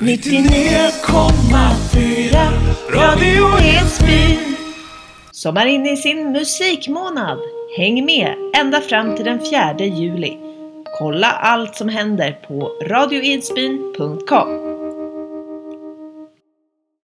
99,4 Radio Edsbyn. Som är inne i sin musikmånad. Häng med ända fram till den 4 juli. Kolla allt som händer på radioedsbyn.com.